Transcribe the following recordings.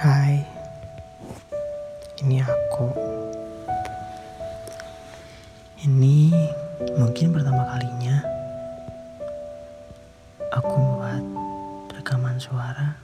Hai, ini aku. Ini mungkin pertama kalinya aku buat rekaman suara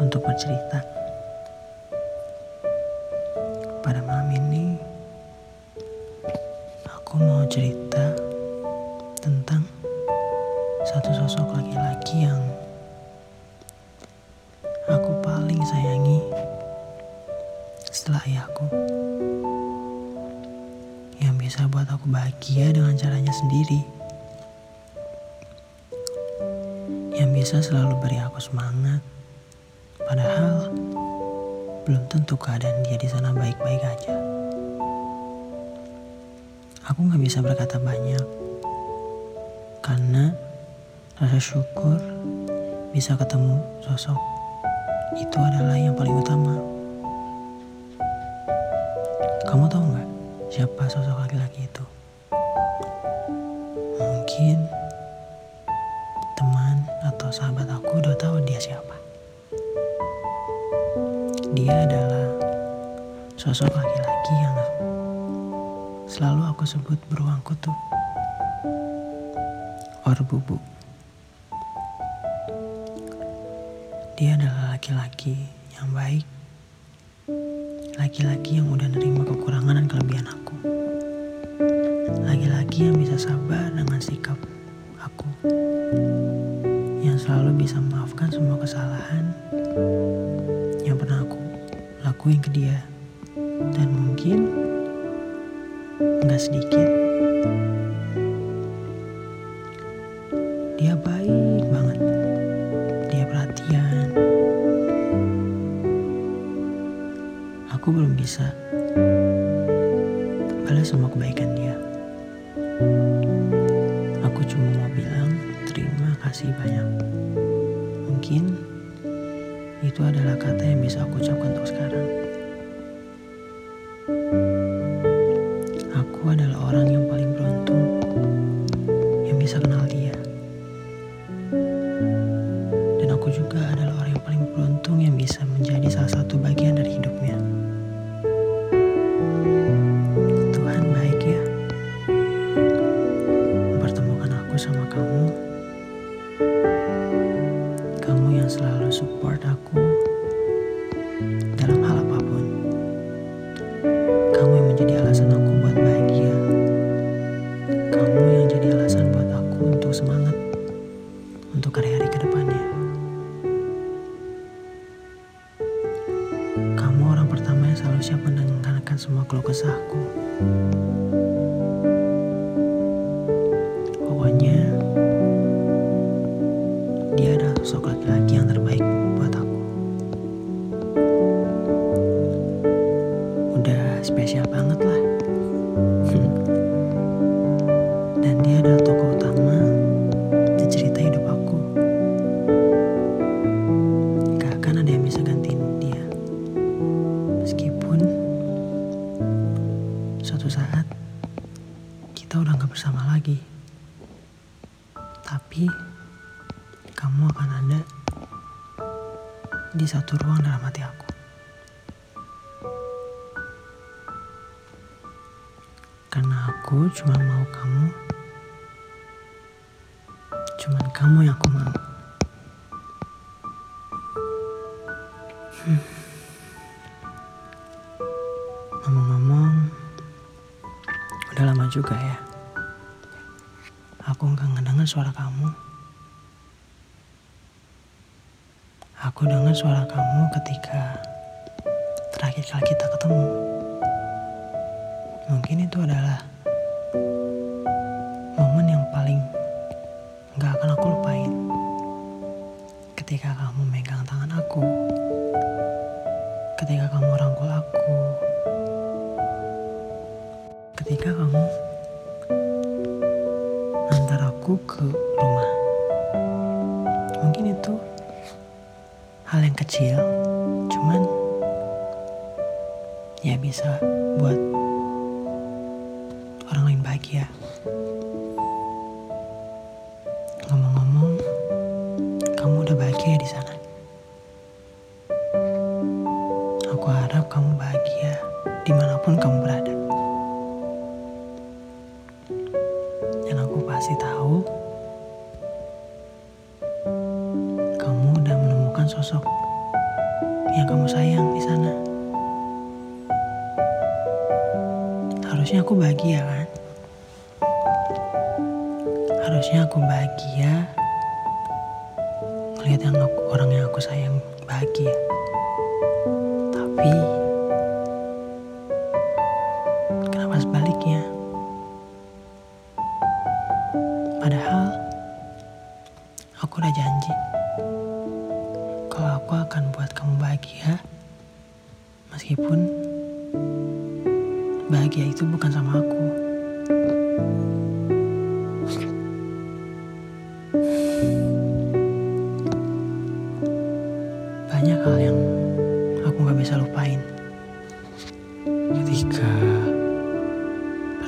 untuk bercerita. Ayahku. Yang bisa buat aku bahagia dengan caranya sendiri. Yang bisa selalu beri aku semangat. Padahal belum tentu keadaan dia di sana baik-baik aja. Aku nggak bisa berkata banyak karena rasa syukur bisa ketemu sosok itu adalah yang paling utama. Kamu tahu nggak siapa sosok laki-laki itu? Mungkin teman atau sahabat aku udah tahu dia siapa. Dia adalah sosok laki-laki yang selalu aku sebut beruang kutub. Or bubuk. Dia adalah laki-laki yang baik. Laki-laki yang udah nerima kekurangan dan kelebihan aku. Laki-laki yang bisa sabar dengan sikap aku. Yang selalu bisa memaafkan semua kesalahan yang pernah aku lakuin ke dia. Dan mungkin nggak sedikit. Aku belum bisa balas semua kebaikan dia. Aku cuma mau bilang terima kasih banyak. Mungkin itu adalah kata yang bisa aku ucapkan untuk sekarang. Aku adalah orang yang paling beruntung yang bisa kenal dia. Dan aku juga adalah spesial banget lah. Dan dia adalah tokoh utama di cerita hidup aku. Gak akan ada yang bisa gantiin dia. Meskipun suatu saat kita udah gak bersama lagi. Tapi kamu akan ada di satu ruang dalam hati aku. Karena aku cuma mau kamu, cuman kamu yang aku mau. Hmm. Ngomong-ngomong, udah lama juga ya. Aku nggak ngedengar suara kamu. Aku dengar suara kamu ketika terakhir kali kita ketemu. Mungkin itu adalah momen yang paling gak akan aku lupain. Ketika kamu megang tangan aku, ketika kamu rangkul aku, ketika kamu antar aku ke rumah. Mungkin itu hal yang kecil, Ngomong-ngomong, kamu udah bahagia di sana. Aku harap kamu bahagia di mana pun kamu berada. Dan aku pasti tahu kamu udah menemukan sosok yang kamu sayang di sana. Harusnya aku bahagia kan? Harusnya aku bahagia ngelihat yang aku, orang yang aku sayang bahagia. Tapi kenapa sebaliknya? Padahal aku udah janji kalau aku akan buat kamu bahagia meskipun bahagia itu bukan sama aku.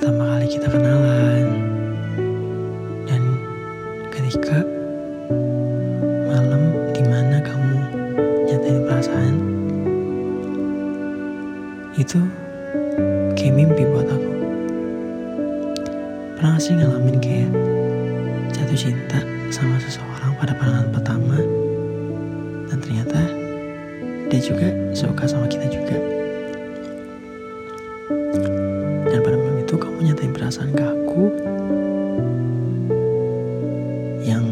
Pertama kali kita kenalan dan ketika malam di mana kamu nyatain perasaan itu kayak mimpi buat aku. Pernah sih ngalamin kayak jatuh cinta sama seseorang pada pandangan pertama dan ternyata dia juga suka sama kita juga. Perasaan ke aku yang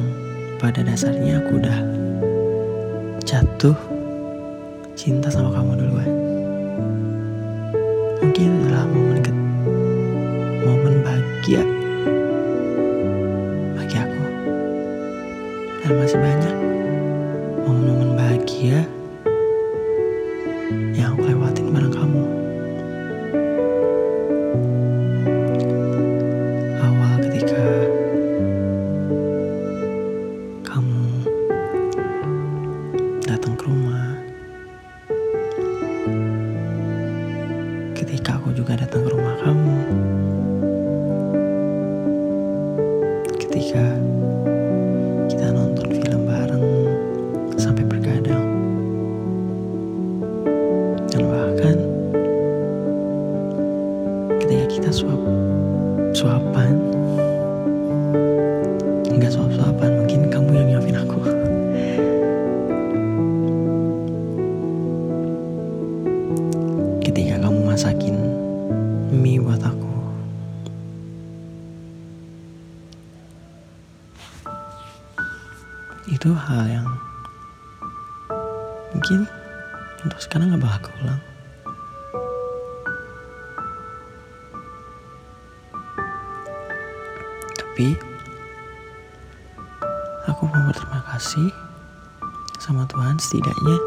pada dasarnya aku udah jatuh cinta sama kamu duluan. Mungkin adalah momen ke momen bahagia bagi aku. Dan masih banyak momen-momen bahagia masakin mie buat aku, itu hal yang mungkin untuk sekarang gak bakal keulang. Tapi aku mau berterima kasih sama Tuhan setidaknya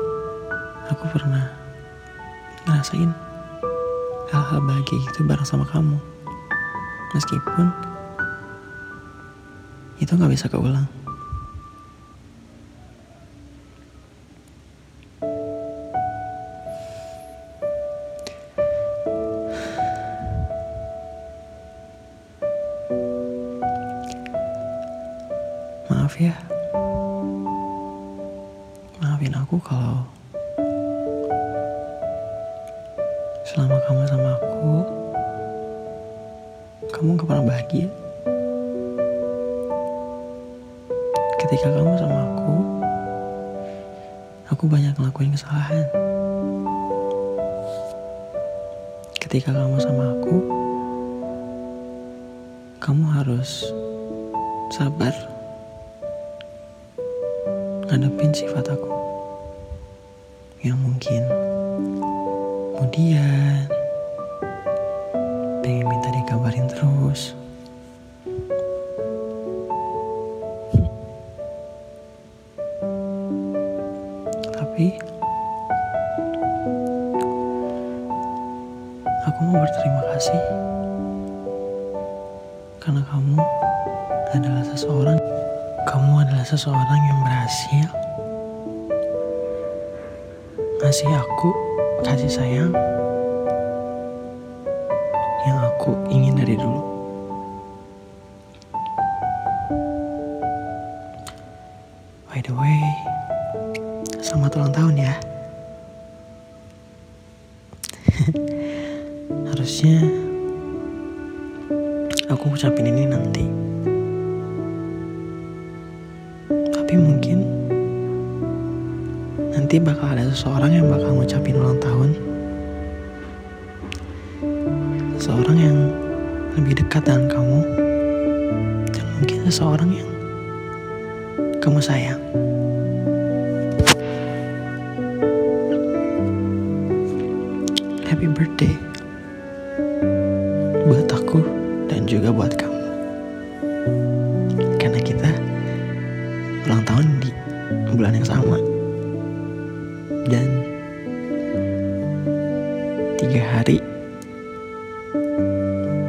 aku pernah ngerasain hal-hal bahagia itu bareng sama kamu. Meskipun itu gak bisa keulang. Maaf ya. Maafin aku kalau kamu sama aku, kamu gak pernah bahagia. Ketika kamu sama aku, aku banyak ngelakuin kesalahan. Ketika kamu sama aku, kamu harus sabar ngadepin sifat aku yang mungkin kemudian pengen minta dikabarin terus. Tapi aku mau berterima kasih. Karena kamu adalah seseorang kamu adalah seseorang yang berhasil. Ngasih aku kasih sayang yang aku ingin dari dulu. By the way, selamat ulang tahun ya. Harusnya aku ucapin ini nanti. Tapi mungkin nanti bakal ada seseorang yang bakal ngucapin ulang tahun. Seseorang yang lebih dekat dengan kamu. Dan mungkin seseorang yang kamu sayang. Happy birthday buat aku dan juga buat kamu. Karena kita ulang tahun di bulan yang sama dan tiga hari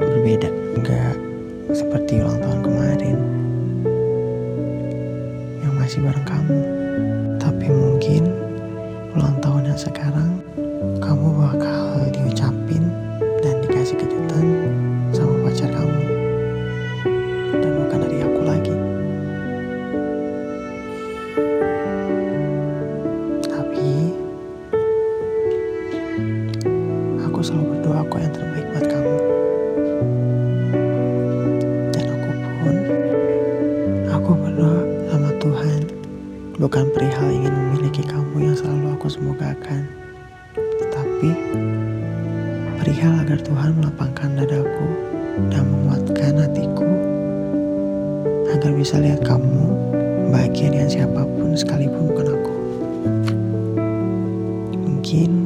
berbeda. Enggak seperti ulang tahun kemarin yang masih bareng kamu. Tapi mungkin ulang tahun yang sekarang kamu bakal aku berdoa sama Tuhan bukan perihal ingin memiliki kamu yang selalu aku semogakan tetapi perihal agar Tuhan melapangkan dadaku dan menguatkan hatiku agar bisa lihat kamu bahagia dengan siapa pun sekalipun bukan aku. Mungkin